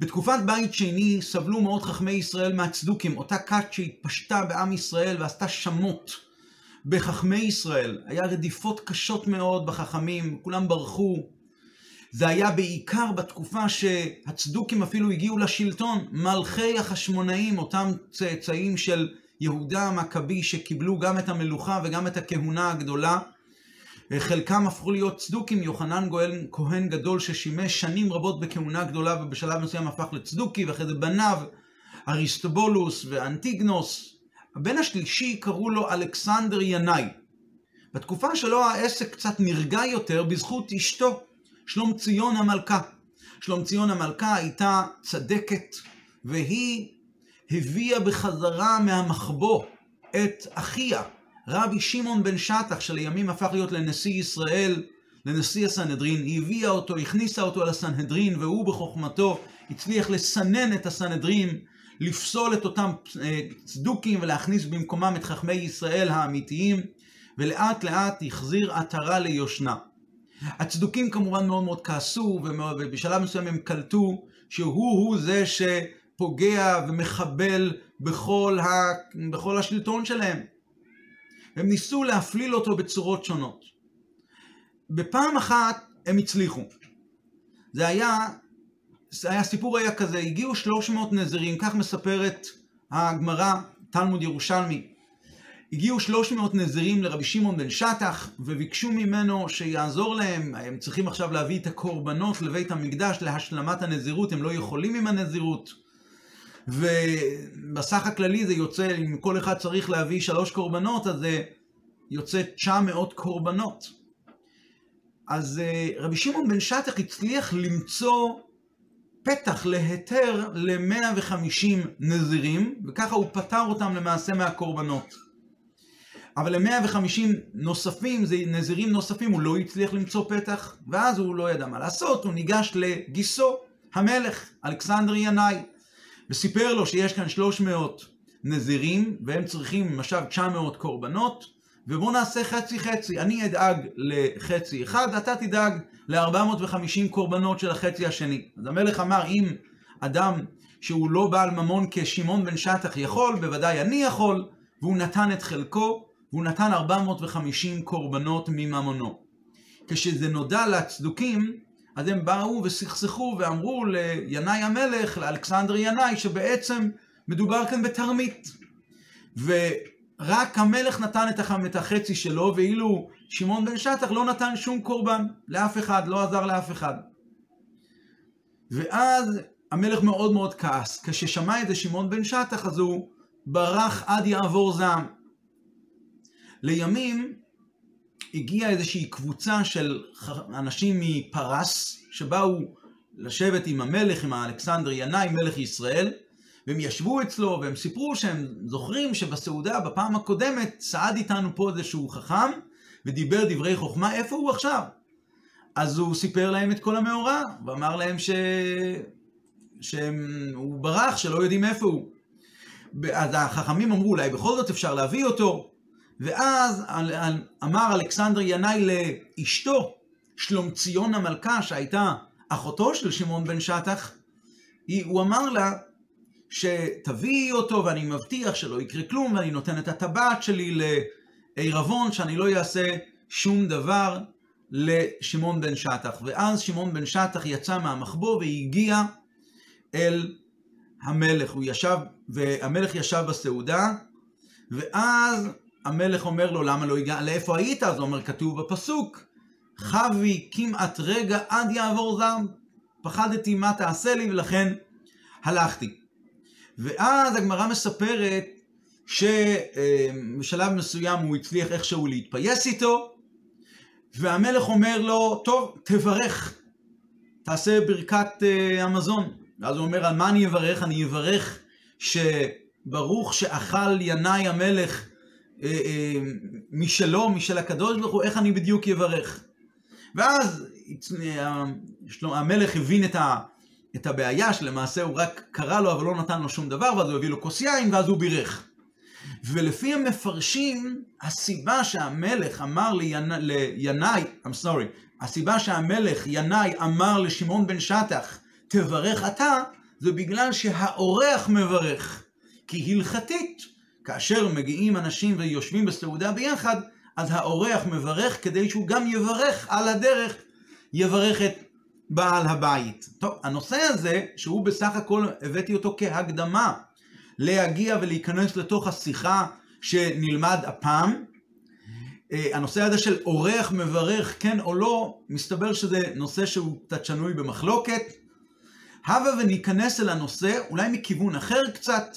בתקופת בית שני סבלו מאוד חכמי ישראל מהצדוקים, אותה כת שהתפשטה בעם ישראל ועשתה שמות בחכמי ישראל. היה רדיפות קשות מאוד בחכמים, כולם ברחו. זה היה בעיקר בתקופה שהצדוקים אפילו הגיעו לשלטון, מלכי החשמונאים, אותם צאצאים של יהודה המכבי שקיבלו גם את המלוכה וגם את הכהונה הגדולה. חלקם הפכו להיות צדוקים, יוחנן גואל כהן גדול ששימש שנים רבות בכהונה גדולה ובשלב מסוים הפך לצדוקי, ואחרי זה בניו, אריסטובולוס ואנטיגנוס. הבן השלישי קראו לו אלכסנדר ינאי. בתקופה שלו העסק קצת נרגע יותר בזכות אשתו, שלום ציון המלכה. שלום ציון המלכה הייתה צדקת, והיא הביאה בחזרה מהמחבוא את אחיה, רבי שמעון בן שטח, שלימים הפך להיות לנשיא ישראל, לנשיא הסנהדרין, היא הביאה אותו, הכניסה אותו לסנהדרין, והוא בחוכמתו הצליח לסנן את הסנהדרין, לפסול את אותם צדוקים ולהכניס במקומם את חכמי ישראל האמיתיים, ולאט לאט החזיר עטרה ליושנה. הצדוקים כמובן מאוד מאוד כעסו, ובשלב מסוים הם קלטו שהוא הוא זה שפוגע ומחבל בכל, ה... בכל השלטון שלהם. הם ניסו להפליל אותו בצורות שונות. בפעם אחת הם הצליחו. זה היה, זה היה, הסיפור היה כזה, הגיעו 300 נזירים, כך מספרת הגמרא, תלמוד ירושלמי. הגיעו 300 נזירים לרבי שמעון בן שטח, וביקשו ממנו שיעזור להם, הם צריכים עכשיו להביא את הקורבנות לבית המקדש להשלמת הנזירות, הם לא יכולים עם הנזירות. ובסך הכללי זה יוצא, אם כל אחד צריך להביא שלוש קורבנות, אז זה יוצא 900 קורבנות. אז רבי שמעון בן שטח הצליח למצוא פתח להיתר ל-150 נזירים, וככה הוא פטר אותם למעשה מהקורבנות. אבל ל-150 נוספים, זה נזירים נוספים, הוא לא הצליח למצוא פתח, ואז הוא לא ידע מה לעשות, הוא ניגש לגיסו, המלך, אלכסנדר ינאי. וסיפר לו שיש כאן 300 נזירים, והם צריכים למשל 900 קורבנות, ובואו נעשה חצי חצי. אני אדאג לחצי אחד, אתה תדאג ל-450 קורבנות של החצי השני. אז המלך אמר, אם אדם שהוא לא בעל ממון כשמעון בן שטח יכול, בוודאי אני יכול, והוא נתן את חלקו, והוא נתן 450 קורבנות מממונו. כשזה נודע לצדוקים, אז הם באו וסכסכו ואמרו לינאי המלך, לאלכסנדר ינאי, שבעצם מדובר כאן בתרמית. ורק המלך נתן את החצי שלו, ואילו שמעון בן שטח לא נתן שום קורבן לאף אחד, לא עזר לאף אחד. ואז המלך מאוד מאוד כעס. כששמע את זה שמעון בן שטח, אז הוא ברח עד יעבור זעם. לימים, הגיעה איזושהי קבוצה של אנשים מפרס, שבאו לשבת עם המלך, עם האלכסנדר ינאי, מלך ישראל, והם ישבו אצלו, והם סיפרו שהם זוכרים שבסעודה, בפעם הקודמת, צעד איתנו פה איזשהו חכם, ודיבר דברי חוכמה, איפה הוא עכשיו? אז הוא סיפר להם את כל המאורע, ואמר להם ש... שהוא ברח, שלא יודעים איפה הוא. אז החכמים אמרו, אולי בכל זאת אפשר להביא אותו, ואז אמר אלכסנדר ינאי לאשתו, שלומציון המלכה, שהייתה אחותו של שמעון בן שטח, הוא אמר לה שתביאי אותו ואני מבטיח שלא יקרה כלום ואני נותן את הטבעת שלי לעירבון שאני לא אעשה שום דבר לשמעון בן שטח. ואז שמעון בן שטח יצא מהמחבוא והגיע אל המלך. הוא ישב, והמלך ישב בסעודה, ואז המלך אומר לו, למה לא הגע, לאיפה היית? אז הוא אומר, כתוב בפסוק, חבי כמעט רגע עד יעבור זעם. פחדתי מה תעשה לי ולכן הלכתי. ואז הגמרא מספרת שבשלב מסוים הוא הצליח איכשהו להתפייס איתו, והמלך אומר לו, טוב, תברך, תעשה ברכת המזון. ואז הוא אומר, על מה אני אברך? אני אברך שברוך שאכל ינאי המלך משלו, משל הקדוש ברוך הוא, איך אני בדיוק אברך. ואז המלך הבין את, ה, את הבעיה שלמעשה הוא רק קרא לו אבל לא נתן לו שום דבר, ואז הוא הביא לו כוס יין ואז הוא בירך. ולפי המפרשים, הסיבה שהמלך אמר לינאי, I'm sorry, הסיבה שהמלך ינאי אמר לשמעון בן שטח, תברך אתה, זה בגלל שהאורח מברך. כי הלכתית, כאשר מגיעים אנשים ויושבים בסעודה ביחד, אז האורח מברך כדי שהוא גם יברך על הדרך, יברך את בעל הבית. טוב, הנושא הזה, שהוא בסך הכל הבאתי אותו כהקדמה להגיע ולהיכנס לתוך השיחה שנלמד הפעם, אה, הנושא הזה של אורח מברך כן או לא, מסתבר שזה נושא שהוא קצת שנוי במחלוקת. הבה וניכנס אל הנושא, אולי מכיוון אחר קצת,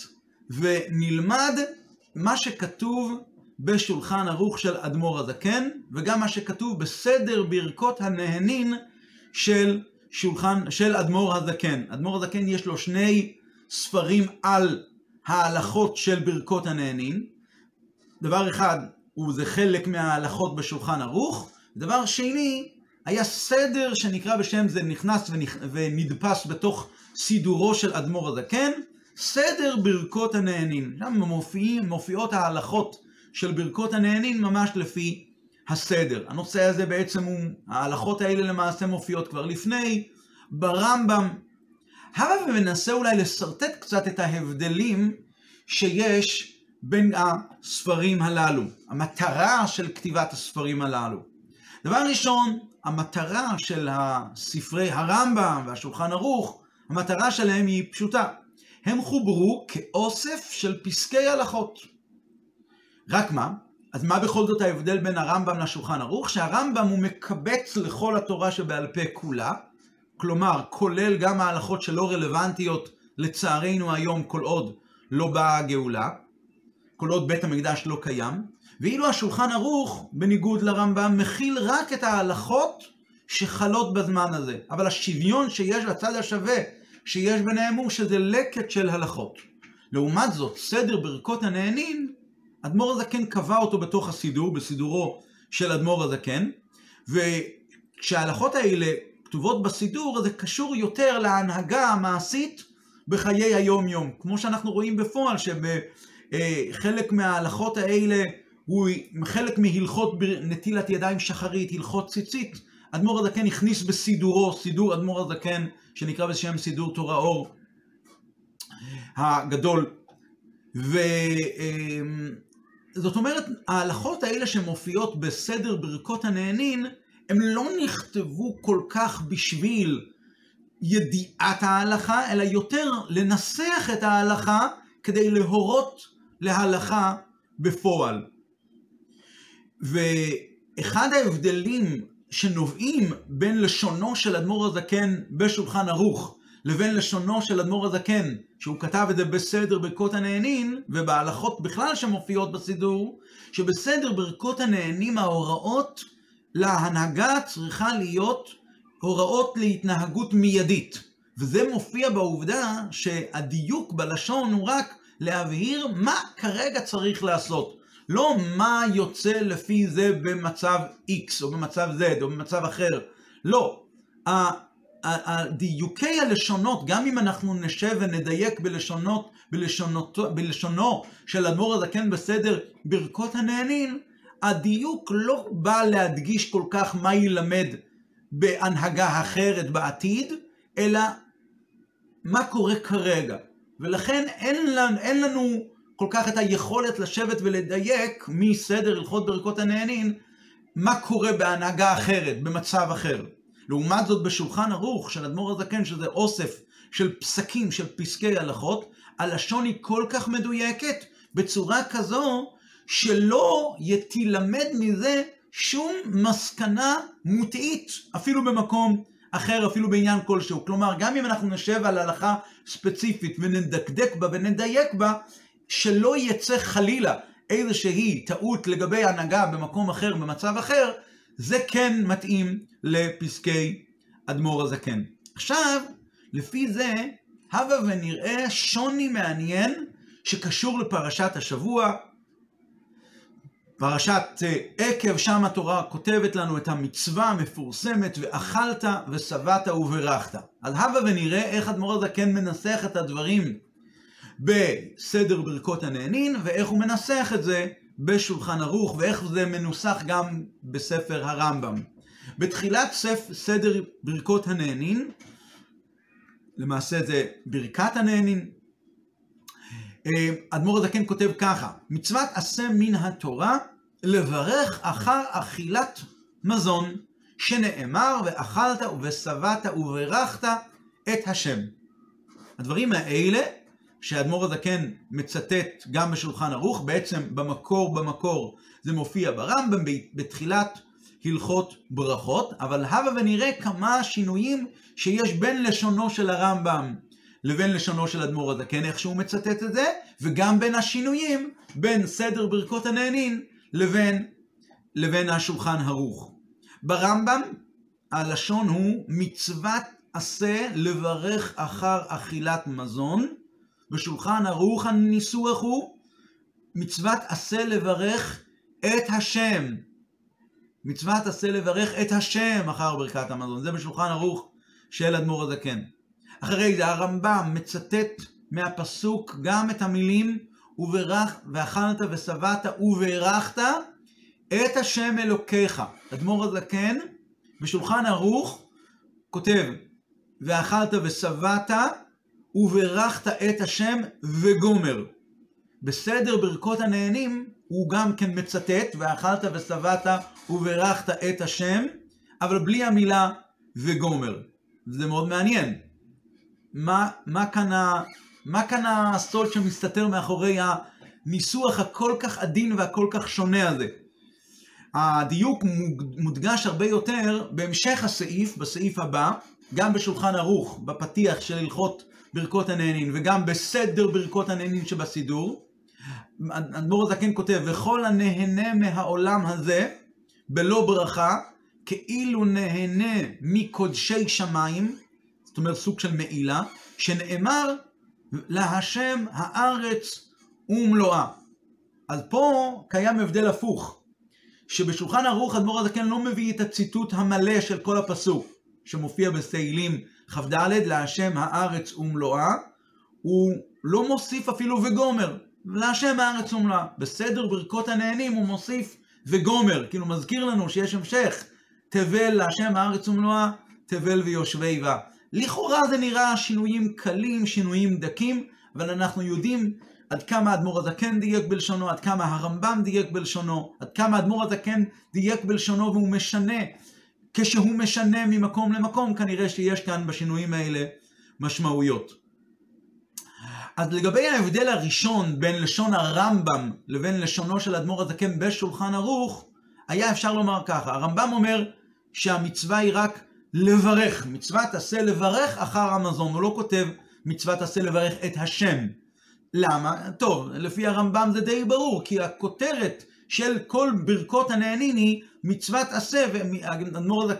ונלמד מה שכתוב בשולחן ערוך של אדמו"ר הזקן, וגם מה שכתוב בסדר ברכות הנהנין של שולחן, של אדמו"ר הזקן. אדמו"ר הזקן יש לו שני ספרים על ההלכות של ברכות הנהנין. דבר אחד, הוא זה חלק מההלכות בשולחן ערוך. דבר שני, היה סדר שנקרא בשם זה נכנס ונדפס בתוך סידורו של אדמו"ר הזקן, סדר ברכות הנהנין. שם מופיעים, מופיעות ההלכות של ברכות הנהנין ממש לפי הסדר. הנושא הזה בעצם הוא, ההלכות האלה למעשה מופיעות כבר לפני, ברמב"ם. הבה וננסה אולי לשרטט קצת את ההבדלים שיש בין הספרים הללו, המטרה של כתיבת הספרים הללו. דבר ראשון, המטרה של הספרי הרמב"ם והשולחן ערוך, המטרה שלהם היא פשוטה. הם חוברו כאוסף של פסקי הלכות. רק מה? אז מה בכל זאת ההבדל בין הרמב"ם לשולחן ערוך? שהרמב"ם הוא מקבץ לכל התורה שבעל פה כולה, כלומר, כולל גם ההלכות שלא רלוונטיות לצערנו היום כל עוד לא באה הגאולה, כל עוד בית המקדש לא קיים, ואילו השולחן ערוך, בניגוד לרמב"ם, מכיל רק את ההלכות שחלות בזמן הזה. אבל השוויון שיש לצד השווה, שיש ביניהם הוא שזה לקט של הלכות. לעומת זאת, סדר ברכות הנהנין, אדמו"ר הזקן קבע אותו בתוך הסידור, בסידורו של אדמו"ר הזקן, וכשההלכות האלה כתובות בסידור, זה קשור יותר להנהגה המעשית בחיי היום-יום. כמו שאנחנו רואים בפועל, שבחלק מההלכות האלה הוא חלק מהלכות נטילת ידיים שחרית, הלכות ציצית. אדמו"ר הזקן הכניס בסידורו, סידור אדמו"ר הזקן, שנקרא בשם סידור תורה אור הגדול. וזאת אמ, אומרת, ההלכות האלה שמופיעות בסדר ברכות הנהנין, הם לא נכתבו כל כך בשביל ידיעת ההלכה, אלא יותר לנסח את ההלכה כדי להורות להלכה בפועל. ואחד ההבדלים שנובעים בין לשונו של אדמו"ר הזקן בשולחן ערוך לבין לשונו של אדמו"ר הזקן, שהוא כתב את זה בסדר ברכות הנהנין, ובהלכות בכלל שמופיעות בסידור, שבסדר ברכות הנהנים ההוראות להנהגה צריכה להיות הוראות להתנהגות מיידית. וזה מופיע בעובדה שהדיוק בלשון הוא רק להבהיר מה כרגע צריך לעשות. לא מה יוצא לפי זה במצב X או במצב Z או במצב אחר. לא. דיוקי הלשונות, גם אם אנחנו נשב ונדייק בלשונות, בלשונות, בלשונו של אדמו"ר הזקן בסדר ברכות הנהנין, הדיוק לא בא להדגיש כל כך מה יילמד בהנהגה אחרת בעתיד, אלא מה קורה כרגע. ולכן אין לנו, אין לנו כל כך את היכולת לשבת ולדייק מסדר הלכות ברכות הנהנין, מה קורה בהנהגה אחרת, במצב אחר. לעומת זאת בשולחן ערוך של אדמו"ר הזקן, שזה אוסף של פסקים, של פסקי הלכות, הלשון היא כל כך מדויקת, בצורה כזו שלא תילמד מזה שום מסקנה מוטעית, אפילו במקום אחר, אפילו בעניין כלשהו. כלומר, גם אם אנחנו נשב על הלכה ספציפית ונדקדק בה ונדייק בה, שלא יצא חלילה איזושהי טעות לגבי הנהגה במקום אחר, במצב אחר, זה כן מתאים לפסקי אדמו"ר הזקן. עכשיו, לפי זה, הבה ונראה שוני מעניין שקשור לפרשת השבוע, פרשת אה, עקב, שם התורה כותבת לנו את המצווה המפורסמת, ואכלת ושבעת וברכת. אז הבה ונראה איך אדמו"ר הזקן מנסח את הדברים בסדר ברכות הנהנין, ואיך הוא מנסח את זה בשולחן ערוך, ואיך זה מנוסח גם בספר הרמב"ם. בתחילת סדר ברכות הנהנין, למעשה זה ברכת הנהנין. אה, אדמו"ר הזקן כותב ככה, מצוות עשה מן התורה לברך אחר אכילת מזון, שנאמר ואכלת ושבעת וברכת את השם. הדברים האלה שהאדמו"ר הזקן מצטט גם בשולחן ערוך, בעצם במקור במקור זה מופיע ברמב"ם בתחילת הלכות ברכות, אבל הבה ונראה כמה שינויים שיש בין לשונו של הרמב"ם לבין לשונו של אדמו"ר הזקן, איך שהוא מצטט את זה, וגם בין השינויים בין סדר ברכות הנהנין לבין, לבין השולחן ערוך. ברמב"ם הלשון הוא מצוות עשה לברך אחר אכילת מזון, בשולחן ערוך הניסוח הוא מצוות עשה לברך את השם. מצוות עשה לברך את השם אחר ברכת המזון. זה בשולחן ערוך של אדמו"ר הזקן. אחרי זה הרמב"ם מצטט מהפסוק גם את המילים וברך, ואכלת ושבעת וברכת את השם אלוקיך. אדמו"ר הזקן בשולחן ערוך כותב ואכלת ושבעת וברכת את השם וגומר. בסדר ברכות הנהנים הוא גם כן מצטט ואכלת ושבעת וברכת את השם, אבל בלי המילה וגומר. זה מאוד מעניין. מה, מה, כאן, ה, מה כאן הסוד שמסתתר מאחורי הניסוח הכל כך עדין והכל כך שונה הזה? הדיוק מודגש הרבה יותר בהמשך הסעיף, בסעיף הבא, גם בשולחן ערוך, בפתיח של הלכות ברכות הנהנין, וגם בסדר ברכות הנהנין שבסידור. אדמו"ר הזקן כותב, וכל הנהנה מהעולם הזה, בלא ברכה, כאילו נהנה מקודשי שמיים, זאת אומרת סוג של מעילה, שנאמר להשם הארץ ומלואה. אז פה קיים הבדל הפוך, שבשולחן ערוך אדמו"ר הזקן לא מביא את הציטוט המלא של כל הפסוק, שמופיע בסעילים כ"ד, להשם הארץ ומלואה, הוא לא מוסיף אפילו וגומר, להשם הארץ ומלואה. בסדר ברכות הנהנים הוא מוסיף וגומר, כאילו מזכיר לנו שיש המשך, תבל להשם הארץ ומלואה, תבל ויושבי בה. לכאורה זה נראה שינויים קלים, שינויים דקים, אבל אנחנו יודעים עד כמה האדמו"ר הזקן דייק בלשונו, עד כמה הרמב"ם דייק בלשונו, עד כמה האדמו"ר הזקן דייק בלשונו והוא משנה. כשהוא משנה ממקום למקום, כנראה שיש כאן בשינויים האלה משמעויות. אז לגבי ההבדל הראשון בין לשון הרמב"ם לבין לשונו של אדמו"ר הזקן בשולחן ערוך, היה אפשר לומר ככה, הרמב"ם אומר שהמצווה היא רק לברך, מצוות עשה לברך אחר המזון, הוא לא כותב מצוות עשה לברך את השם. למה? טוב, לפי הרמב"ם זה די ברור, כי הכותרת של כל ברכות הנהנין היא מצוות עשה,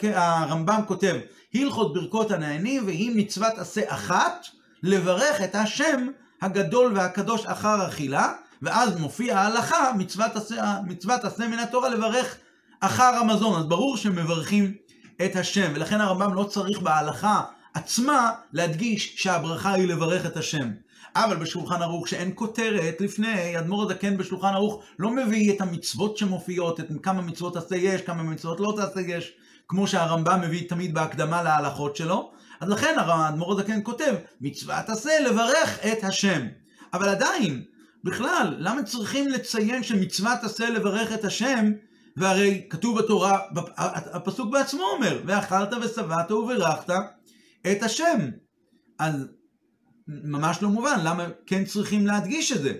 והרמב"ם כותב, הלכות ברכות הנהנין והיא מצוות עשה אחת, לברך את השם הגדול והקדוש אחר אכילה, ואז מופיע ההלכה, מצוות עשה, מצוות עשה מן התורה לברך אחר המזון. אז ברור שמברכים את השם, ולכן הרמב"ם לא צריך בהלכה עצמה להדגיש שהברכה היא לברך את השם. אבל בשולחן ערוך שאין כותרת לפני, אדמו"ר הזקן בשולחן ערוך לא מביא את המצוות שמופיעות, את כמה מצוות עשה יש, כמה מצוות לא תעשה יש, כמו שהרמב"ם מביא תמיד בהקדמה להלכות שלו. אז לכן האדמו"ר הזקן כותב, מצוות עשה לברך את השם. אבל עדיין, בכלל, למה צריכים לציין שמצוות עשה לברך את השם, והרי כתוב בתורה, הפסוק בעצמו אומר, ואכלת ושבעת וברכת את השם. אז ממש לא מובן, למה כן צריכים להדגיש את זה?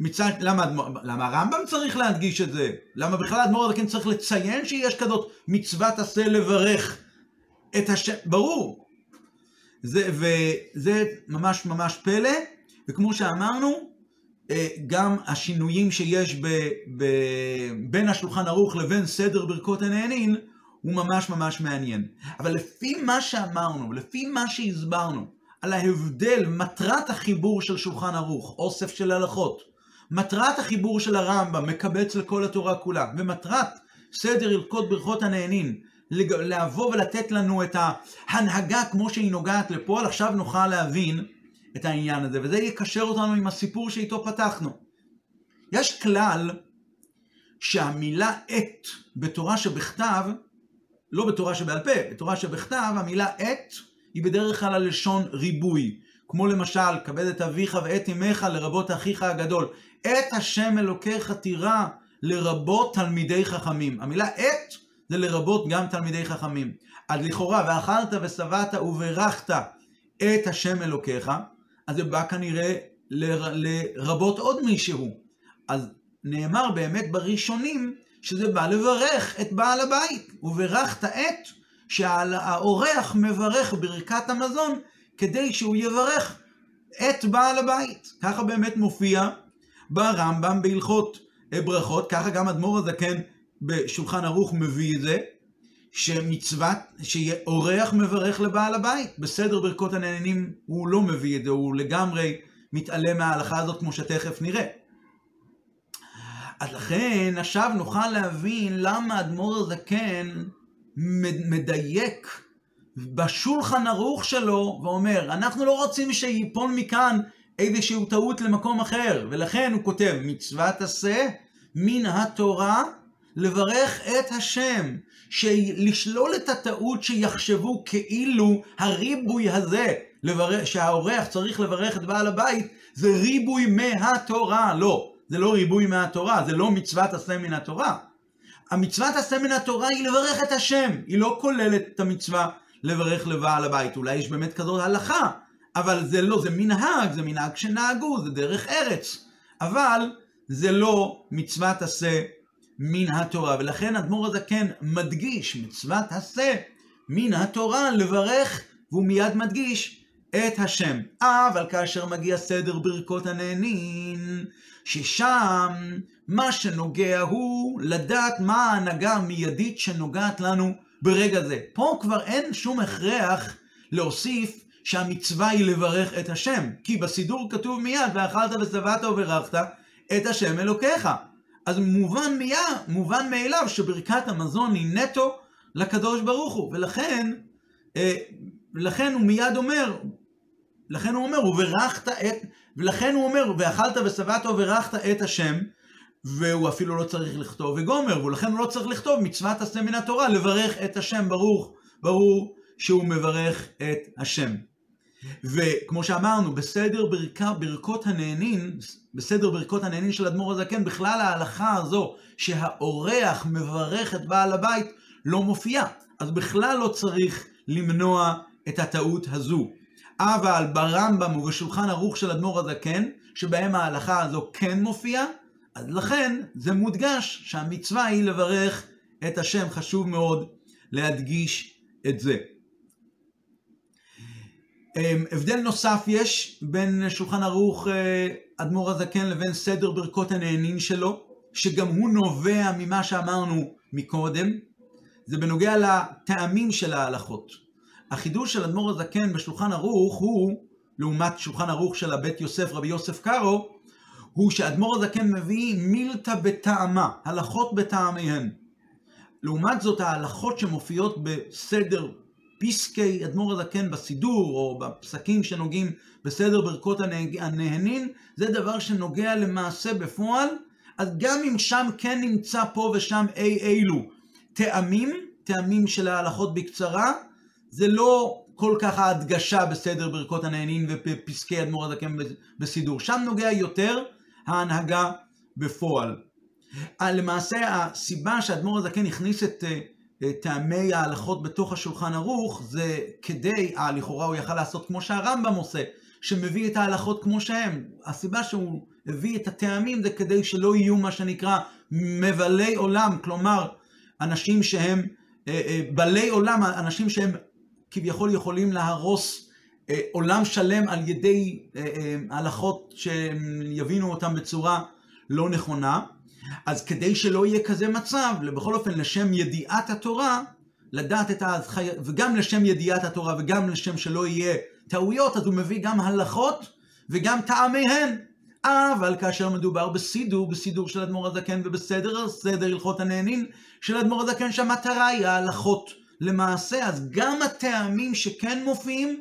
מצד, למה, למה הרמב"ם צריך להדגיש את זה? למה בכלל האדמו"ר כן צריך לציין שיש כזאת מצוות עשה לברך את השם? ברור. זה, וזה ממש ממש פלא, וכמו שאמרנו, אה, גם השינויים שיש ב, ב, בין השולחן ערוך לבין סדר ברכות הנהנין, הוא ממש ממש מעניין. אבל לפי מה שאמרנו, לפי מה שהסברנו, על ההבדל, מטרת החיבור של שולחן ערוך, אוסף של הלכות, מטרת החיבור של הרמב"ם, מקבץ לכל התורה כולה, ומטרת סדר הלכות ברכות הנהנין, לבוא ולתת לנו את ההנהגה כמו שהיא נוגעת לפועל, עכשיו נוכל להבין את העניין הזה, וזה יקשר אותנו עם הסיפור שאיתו פתחנו. יש כלל שהמילה עת בתורה שבכתב, לא בתורה שבעל פה, בתורה שבכתב, המילה עת היא בדרך כלל הלשון ריבוי. כמו למשל, כבד את אביך ואת אמך לרבות אחיך הגדול. את השם אלוקיך תירא לרבות תלמידי חכמים. המילה את זה לרבות גם תלמידי חכמים. אז לכאורה, ואכלת ושבעת וברכת את השם אלוקיך, אז זה בא כנראה לרבות עוד מישהו. אז נאמר באמת בראשונים שזה בא לברך את בעל הבית. וברכת את שהאורח מברך ברכת המזון כדי שהוא יברך את בעל הבית. ככה באמת מופיע ברמב"ם בהלכות ברכות, ככה גם אדמו"ר הזקן בשולחן ערוך מביא את זה, שמצוות, שאורח מברך לבעל הבית. בסדר ברכות הנהנים הוא לא מביא את זה, הוא לגמרי מתעלם מההלכה הזאת כמו שתכף נראה. אז לכן עכשיו נוכל להבין למה אדמו"ר הזקן מדייק בשולחן ערוך שלו ואומר, אנחנו לא רוצים שיפול מכאן איזושהי טעות למקום אחר, ולכן הוא כותב, מצוות עשה מן התורה לברך את השם, לשלול את הטעות שיחשבו כאילו הריבוי הזה, שהאורח צריך לברך את בעל הבית, זה ריבוי מהתורה. לא, זה לא ריבוי מהתורה, זה לא מצוות עשה מן התורה. המצוות עשה מן התורה היא לברך את השם, היא לא כוללת את המצווה לברך לבעל הבית. אולי יש באמת כזאת הלכה, אבל זה לא, זה מנהג, זה מנהג שנהגו, זה דרך ארץ. אבל זה לא מצוות עשה מן התורה, ולכן אדמו"ר הזקן מדגיש מצוות עשה מן התורה לברך, והוא מיד מדגיש את השם. אבל כאשר מגיע סדר ברכות הנהנין, ששם מה שנוגע הוא לדעת מה ההנהגה המיידית שנוגעת לנו ברגע זה. פה כבר אין שום הכרח להוסיף שהמצווה היא לברך את השם, כי בסידור כתוב מיד, ואכלת ושבעת וברכת את השם אלוקיך. אז מובן מיד, מובן מאליו שברכת המזון היא נטו לקדוש ברוך הוא, ולכן, אה, לכן הוא מיד אומר, לכן הוא אומר, וברכת את, ולכן הוא אומר, ואכלת ושבעת וברכת את השם, והוא אפילו לא צריך לכתוב וגומר, ולכן הוא לא צריך לכתוב מצוות עשה מן התורה, לברך את השם, ברוך, ברור שהוא מברך את השם. וכמו שאמרנו, בסדר ברכה, ברכות הנהנין, בסדר ברכות הנהנין של אדמו"ר הזקן, בכלל ההלכה הזו שהאורח מברך את בעל הבית לא מופיעה. אז בכלל לא צריך למנוע את הטעות הזו. אבל ברמב"ם ובשולחן ערוך של אדמו"ר הזקן, שבהם ההלכה הזו כן מופיעה, אז לכן זה מודגש שהמצווה היא לברך את השם, חשוב מאוד להדגיש את זה. אמ, הבדל נוסף יש בין שולחן ערוך אה, אדמו"ר הזקן לבין סדר ברכות הנהנין שלו, שגם הוא נובע ממה שאמרנו מקודם, זה בנוגע לטעמים של ההלכות. החידוש של אדמו"ר הזקן בשולחן ערוך הוא, לעומת שולחן ערוך של הבית יוסף רבי יוסף קארו, הוא שאדמו"ר הזקן מביא מילתא בטעמה, הלכות בטעמיהן. לעומת זאת ההלכות שמופיעות בסדר פסקי אדמו"ר הזקן בסידור, או בפסקים שנוגעים בסדר ברכות הנהנין, זה דבר שנוגע למעשה בפועל, אז גם אם שם כן נמצא פה ושם אי אילו טעמים, טעמים של ההלכות בקצרה, זה לא כל כך ההדגשה בסדר ברכות הנהנין ובפסקי אדמו"ר הזקן בסידור. שם נוגע יותר ההנהגה בפועל. למעשה הסיבה שאדמו"ר הזקן הכניס את טעמי ההלכות בתוך השולחן ערוך, זה כדי, אה, לכאורה הוא יכל לעשות כמו שהרמב"ם עושה, שמביא את ההלכות כמו שהם. הסיבה שהוא הביא את הטעמים זה כדי שלא יהיו מה שנקרא מבלי עולם, כלומר, אנשים שהם אה, אה, בלי עולם, אנשים שהם כביכול יכולים להרוס אה, עולם שלם על ידי אה, אה, הלכות שהם יבינו אותם בצורה לא נכונה. אז כדי שלא יהיה כזה מצב, בכל אופן לשם ידיעת התורה, לדעת את ההזכיה, וגם לשם ידיעת התורה וגם לשם שלא יהיה טעויות, אז הוא מביא גם הלכות וגם טעמיהן. אבל כאשר מדובר בסידור, בסידור של אדמו"ר הזקן ובסדר, סדר הלכות הנהנין של אדמו"ר הזקן, שהמטרה היא ההלכות למעשה, אז גם הטעמים שכן מופיעים,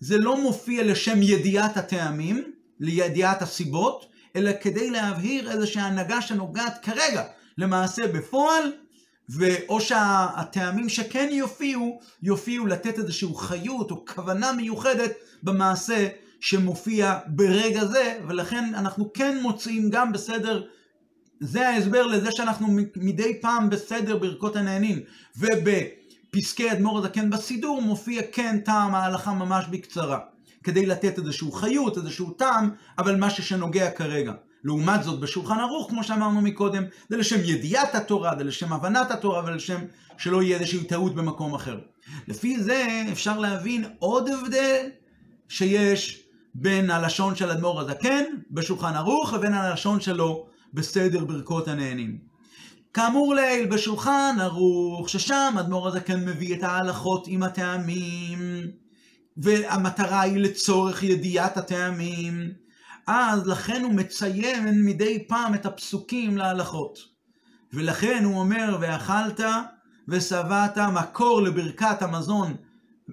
זה לא מופיע לשם ידיעת הטעמים, לידיעת הסיבות, אלא כדי להבהיר איזושהי הנהגה שנוגעת כרגע למעשה בפועל, ואו שהטעמים שכן יופיעו, יופיעו לתת איזושהי חיות או כוונה מיוחדת במעשה שמופיע ברגע זה, ולכן אנחנו כן מוצאים גם בסדר, זה ההסבר לזה שאנחנו מדי פעם בסדר ברכות הנהנין, ובפסקי אדמו"ר הזקן בסידור מופיע כן טעם ההלכה ממש בקצרה, כדי לתת איזשהו חיות, איזשהו טעם, אבל משהו שנוגע כרגע. לעומת זאת בשולחן ערוך, כמו שאמרנו מקודם, זה לשם ידיעת התורה, זה לשם הבנת התורה ולשם שלא יהיה איזושהי טעות במקום אחר. לפי זה אפשר להבין עוד הבדל שיש בין הלשון של אדמו"ר הזקן בשולחן ערוך לבין הלשון שלו בסדר ברכות הנהנים. כאמור לעיל בשולחן ערוך, ששם אדמו"ר הזקן מביא את ההלכות עם הטעמים, והמטרה היא לצורך ידיעת הטעמים. אז לכן הוא מציין מדי פעם את הפסוקים להלכות. ולכן הוא אומר, ואכלת ושבעת, מקור לברכת המזון,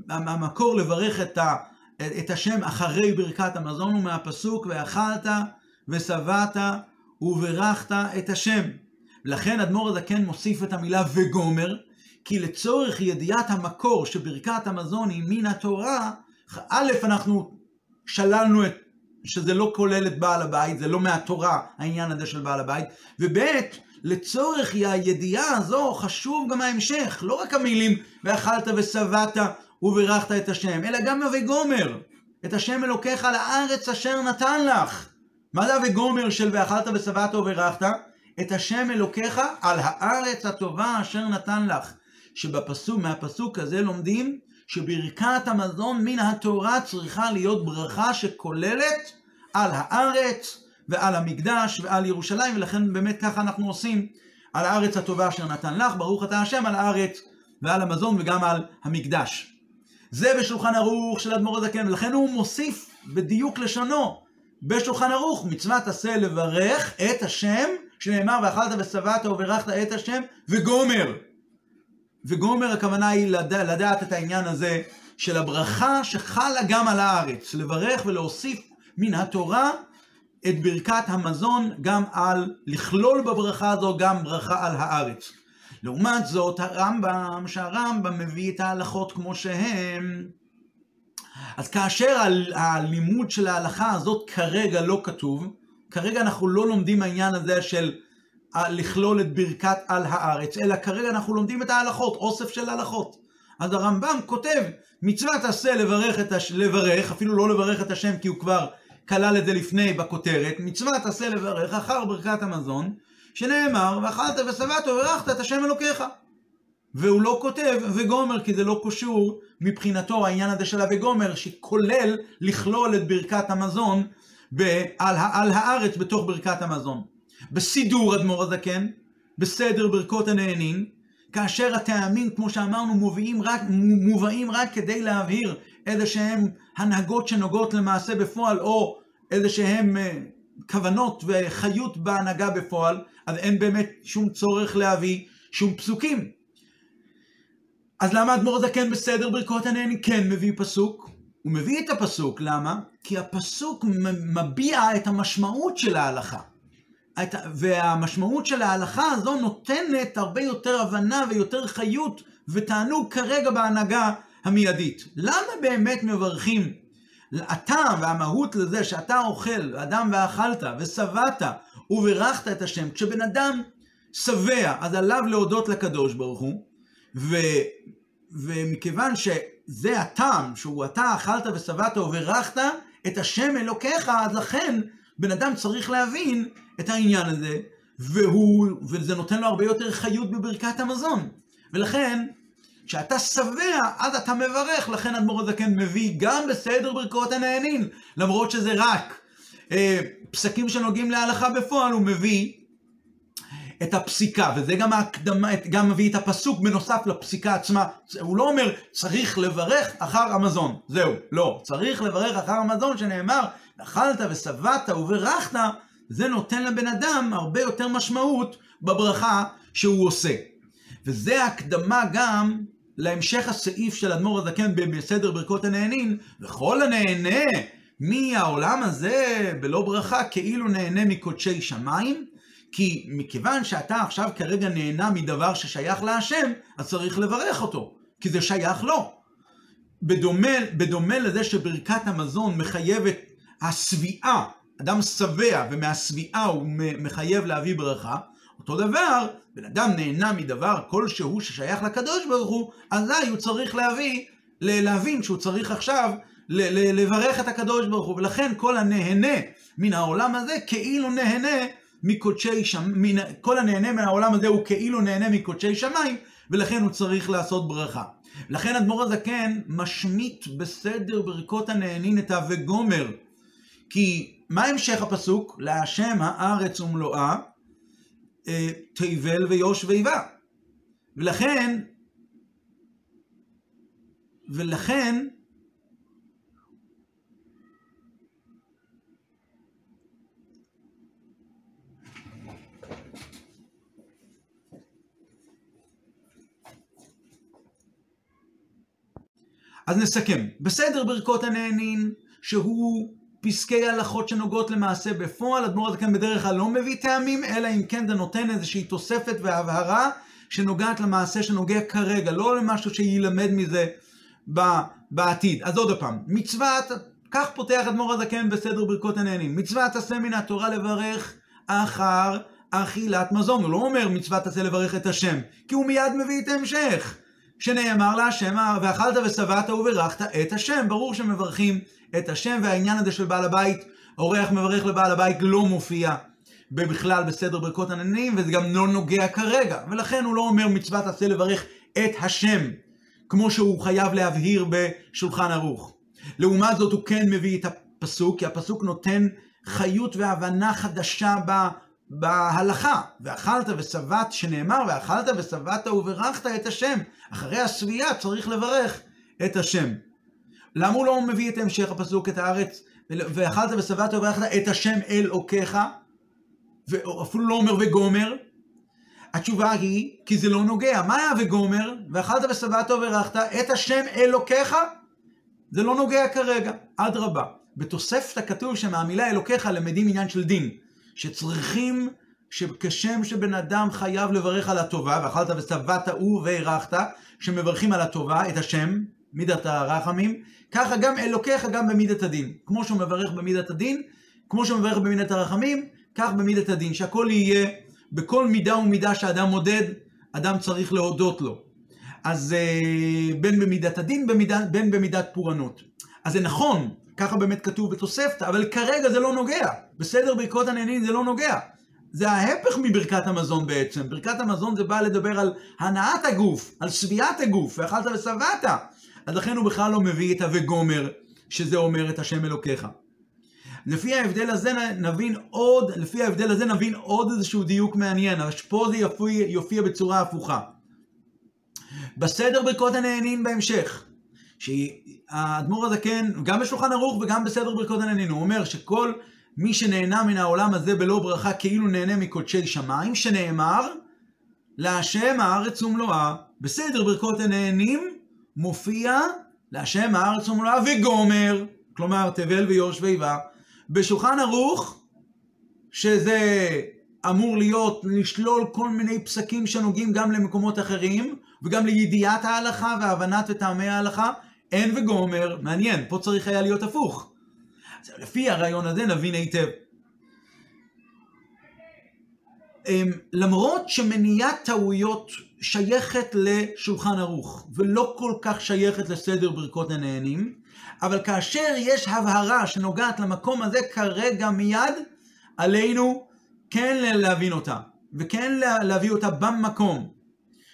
המקור לברך את, ה, את השם אחרי ברכת המזון הוא מהפסוק, ואכלת ושבעת וברכת את השם. לכן אדמו"ר הזקן מוסיף את המילה וגומר, כי לצורך ידיעת המקור שברכת המזון היא מן התורה, א', אנחנו שללנו את שזה לא כולל את בעל הבית, זה לא מהתורה העניין הזה של בעל הבית, וב' לצורך הידיעה הזו חשוב גם ההמשך, לא רק המילים ואכלת ושבעת וברכת את השם, אלא גם הווגומר, את השם אלוקיך לארץ אשר נתן לך. מה זה הווגומר של ואכלת ושבעת וברכת? את השם אלוקיך על הארץ הטובה אשר נתן לך. שבפסוק, מהפסוק הזה לומדים שברכת המזון מן התורה צריכה להיות ברכה שכוללת על הארץ ועל המקדש ועל ירושלים, ולכן באמת ככה אנחנו עושים על הארץ הטובה אשר נתן לך, ברוך אתה השם על הארץ ועל המזון וגם על המקדש. זה בשולחן ערוך של אדמו"ר הזקן, ולכן הוא מוסיף בדיוק לשונו בשולחן ערוך מצוות עשה לברך את השם, שנאמר ואכלת ושבעת וברכת את השם וגומר. וגומר הכוונה היא לדע, לדעת את העניין הזה של הברכה שחלה גם על הארץ, לברך ולהוסיף מן התורה את ברכת המזון גם על, לכלול בברכה הזו גם ברכה על הארץ. לעומת זאת הרמב"ם, שהרמב"ם מביא את ההלכות כמו שהם, אז כאשר הלימוד של ההלכה הזאת כרגע לא כתוב, כרגע אנחנו לא לומדים העניין הזה של לכלול את ברכת על הארץ, אלא כרגע אנחנו לומדים את ההלכות, אוסף של הלכות. אז הרמב"ם כותב, מצוות עשה לברך, את הש... לברך, אפילו לא לברך את השם כי הוא כבר כלל את זה לפני בכותרת, מצוות עשה לברך אחר ברכת המזון, שנאמר, ואכלת ושבעת וברכת את השם אלוקיך. והוא לא כותב וגומר, כי זה לא קשור מבחינתו העניין הזה של הווגומר, שכולל לכלול את ברכת המזון ב- על, הארץ בתוך ברכת המזון. בסידור אדמו"ר הזקן, בסדר ברכות הנהנין, כאשר הטעמים, כמו שאמרנו, מובאים רק, מובאים רק כדי להבהיר איזה שהם הנהגות שנוגעות למעשה בפועל, או איזה שהם אה, כוונות וחיות בהנהגה בפועל, אז אין באמת שום צורך להביא שום פסוקים. אז למה אדמו"ר הזקן בסדר ברכות הנהנין כן מביא פסוק? הוא מביא את הפסוק, למה? כי הפסוק מביע את המשמעות של ההלכה. והמשמעות של ההלכה הזו נותנת הרבה יותר הבנה ויותר חיות ותענוג כרגע בהנהגה המיידית. למה באמת מברכים? הטעם והמהות לזה שאתה אוכל, אדם ואכלת, ושבעת, וברכת את השם. כשבן אדם שבע, אז עליו להודות לקדוש ברוך הוא, ו... ומכיוון שזה הטעם, שהוא אתה אכלת ושבעת וברכת את השם אלוקיך, אז לכן בן אדם צריך להבין את העניין הזה, והוא, וזה נותן לו הרבה יותר חיות בברכת המזון. ולכן, כשאתה שבע, אז אתה מברך, לכן אדמו"ר הזקן מביא גם בסדר ברכות הנהנין, למרות שזה רק אה, פסקים שנוגעים להלכה בפועל, הוא מביא את הפסיקה, וזה גם ההקדמה, גם מביא את הפסוק בנוסף לפסיקה עצמה. הוא לא אומר, צריך לברך אחר המזון. זהו, לא. צריך לברך אחר המזון שנאמר, אכלת ושבעת וברכת, זה נותן לבן אדם הרבה יותר משמעות בברכה שהוא עושה. וזה הקדמה גם להמשך הסעיף של אדמו"ר הזקן בסדר ברכות הנהנין, וכל הנהנה מהעולם הזה בלא ברכה כאילו נהנה מקודשי שמיים, כי מכיוון שאתה עכשיו כרגע נהנה מדבר ששייך להשם, אז צריך לברך אותו, כי זה שייך לו. בדומה, בדומה לזה שברכת המזון מחייבת השביעה, אדם שבע ומהשביעה הוא מחייב להביא ברכה, אותו דבר, בן אדם נהנה מדבר כלשהו ששייך לקדוש ברוך הוא, אזי הוא צריך להביא, להבין שהוא צריך עכשיו לברך את הקדוש ברוך הוא, ולכן כל הנהנה מן העולם הזה כאילו נהנה מקודשי שמיים, כל הנהנה מן העולם הזה הוא כאילו נהנה מקודשי שמיים, ולכן הוא צריך לעשות ברכה. לכן אדמו"ר הזקן משמיט בסדר ברכות הנהנין את ה"וגומר". כי מה המשך הפסוק? להשם הארץ ומלואה, אה, תבל ויוש ואיבה. ולכן, ולכן, אז נסכם. בסדר ברכות הנהנין, שהוא פסקי הלכות שנוגעות למעשה בפועל, אדמו"ר הזקן בדרך כלל לא מביא טעמים, אלא אם כן זה נותן איזושהי תוספת והבהרה שנוגעת למעשה שנוגע כרגע, לא למשהו שיילמד מזה בעתיד. אז עוד פעם, מצוות, כך פותח אדמו"ר הזקן בסדר ברכות הנהנים, מצוות עשה מן התורה לברך אחר אכילת מזון. הוא לא אומר מצוות עשה לברך את השם, כי הוא מיד מביא את ההמשך. שנאמר להשם, ואכלת ושבעת וברכת את השם. ברור שמברכים את השם, והעניין הזה של בעל הבית, אורח מברך לבעל הבית לא מופיע בכלל בסדר ברכות עננים, וזה גם לא נוגע כרגע. ולכן הוא לא אומר מצוות עשה לברך את השם, כמו שהוא חייב להבהיר בשולחן ערוך. לעומת זאת הוא כן מביא את הפסוק, כי הפסוק נותן חיות והבנה חדשה. בהלכה, ואכלת ושבעת, שנאמר, ואכלת ושבעת וברכת את השם. אחרי השביעה צריך לברך את השם. למה הוא לא מביא את המשך הפסוק, את הארץ, ואכלת ושבעת וברכת את השם אלוקיך, ואפילו לא אומר וגומר? התשובה היא, כי זה לא נוגע. מה היה וגומר? ואכלת ושבעת וברכת את השם אלוקיך? זה לא נוגע כרגע, אדרבה. בתוספתא כתוב שמהמילה אלוקיך למדים עניין של דין. שצריכים, שכשם שבן אדם חייב לברך על הטובה, ואכלת ושבעת וברכת, שמברכים על הטובה, את השם, מידת הרחמים, ככה גם אלוקיך גם במידת הדין. כמו שהוא מברך במידת הדין, כמו שהוא מברך במידת הרחמים, כך במידת הדין, שהכל יהיה, בכל מידה ומידה שאדם מודד, אדם צריך להודות לו. אז אה, בין במידת הדין, בין במידת פורענות. אז זה נכון ככה באמת כתוב בתוספתא, אבל כרגע זה לא נוגע. בסדר ברכות הנהנין זה לא נוגע. זה ההפך מברכת המזון בעצם. ברכת המזון זה בא לדבר על הנעת הגוף, על שביעת הגוף, ואכלת ושבעת. אז לכן הוא בכלל לא מביא את ה"וגומר", שזה אומר את השם אלוקיך. לפי ההבדל הזה נבין עוד, לפי ההבדל הזה נבין עוד איזשהו דיוק מעניין, אבל פה זה יופיע, יופיע בצורה הפוכה. בסדר ברכות הנהנין בהמשך, שהאדמו"ר הזקן, גם בשולחן ערוך וגם בסדר ברכות הנהנין, הוא אומר שכל מי שנהנה מן העולם הזה בלא ברכה כאילו נהנה מקודשי שמיים, שנאמר, להשם הארץ ומלואה, בסדר ברכות הנהנים, מופיע להשם הארץ ומלואה וגומר, כלומר תבל ויוש ואיבה. בשולחן ערוך, שזה אמור להיות, לשלול כל מיני פסקים שנוגעים גם למקומות אחרים, וגם לידיעת ההלכה והבנת וטעמי ההלכה, אין וגומר, מעניין, פה צריך היה להיות הפוך. אז לפי הרעיון הזה נבין היטב. אמ, למרות שמניעת טעויות שייכת לשולחן ערוך, ולא כל כך שייכת לסדר ברכות הנהנים, אבל כאשר יש הבהרה שנוגעת למקום הזה כרגע מיד, עלינו כן להבין אותה, וכן להביא אותה במקום.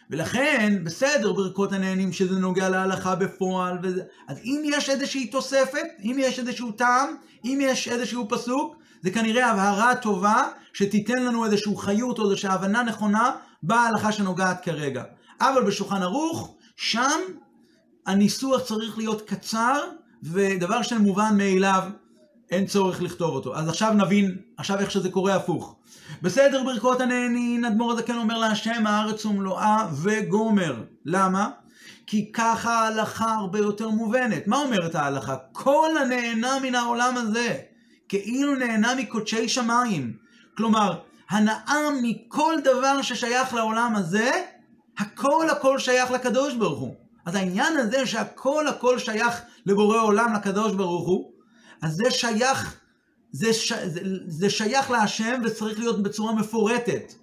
ולכן, בסדר ברכות הנהנים שזה נוגע להלכה בפועל, וזה... אז אם יש איזושהי תוספת, אם יש איזשהו טעם, אם יש איזשהו פסוק, זה כנראה הבהרה טובה שתיתן לנו איזשהו חיות או איזושהי הבנה נכונה בהלכה שנוגעת כרגע. אבל בשולחן ערוך, שם הניסוח צריך להיות קצר, ודבר שמובן מאליו, אין צורך לכתוב אותו. אז עכשיו נבין, עכשיו איך שזה קורה הפוך. בסדר ברכות הנהנין, אדמו"ר הזקן אומר להשם הארץ ומלואה וגומר. למה? כי ככה ההלכה הרבה יותר מובנת. מה אומרת ההלכה? כל הנהנה מן העולם הזה, כאילו נהנה מקודשי שמיים. כלומר, הנאה מכל דבר ששייך לעולם הזה, הכל הכל שייך לקדוש ברוך הוא. אז העניין הזה שהכל הכל שייך לבורא עולם, לקדוש ברוך הוא, אז זה שייך, זה, ש, זה, זה שייך להשם וצריך להיות בצורה מפורטת.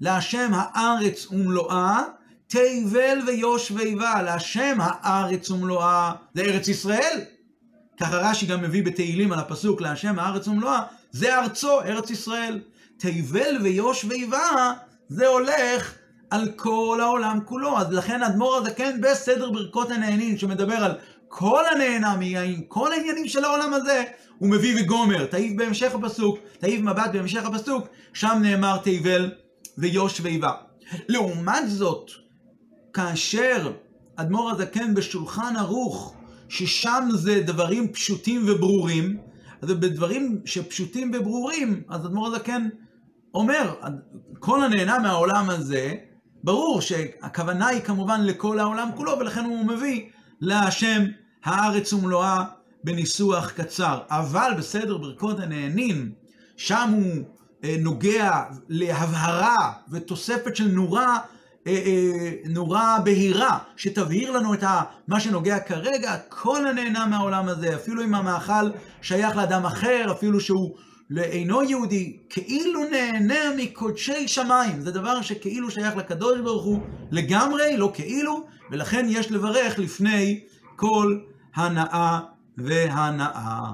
להשם הארץ ומלואה, תבל ויוש ויבה, להשם הארץ ומלואה, זה ארץ ישראל. ככה רש"י גם מביא בתהילים על הפסוק, להשם הארץ ומלואה, זה ארצו, ארץ ישראל. תבל ויוש ויבה, זה הולך על כל העולם כולו. אז לכן אדמו"ר הזקן בסדר ברכות הנהנין, שמדבר על כל הנהנה מיין, כל העניינים של העולם הזה, הוא מביא וגומר. תעיף בהמשך הפסוק, תעיף מבט בהמשך הפסוק, שם נאמר תבל ויוש ואיבה. לעומת זאת, כאשר אדמו"ר הזקן בשולחן ערוך, ששם זה דברים פשוטים וברורים, אז בדברים שפשוטים וברורים, אז אדמו"ר הזקן אומר, כל הנהנה מהעולם הזה, ברור שהכוונה היא כמובן לכל העולם כולו, ולכן הוא מביא להשם הארץ ומלואה בניסוח קצר. אבל בסדר ברכות הנהנים, שם הוא אה, נוגע להבהרה ותוספת של נורה, אה, אה, נורה בהירה, שתבהיר לנו את מה שנוגע כרגע, כל הנהנה מהעולם הזה, אפילו אם המאכל שייך לאדם אחר, אפילו שהוא לאינו יהודי, כאילו נהנה מקודשי שמיים. זה דבר שכאילו שייך לקדוש ברוך הוא לגמרי, לא כאילו, ולכן יש לברך לפני כל הנאה והנאה.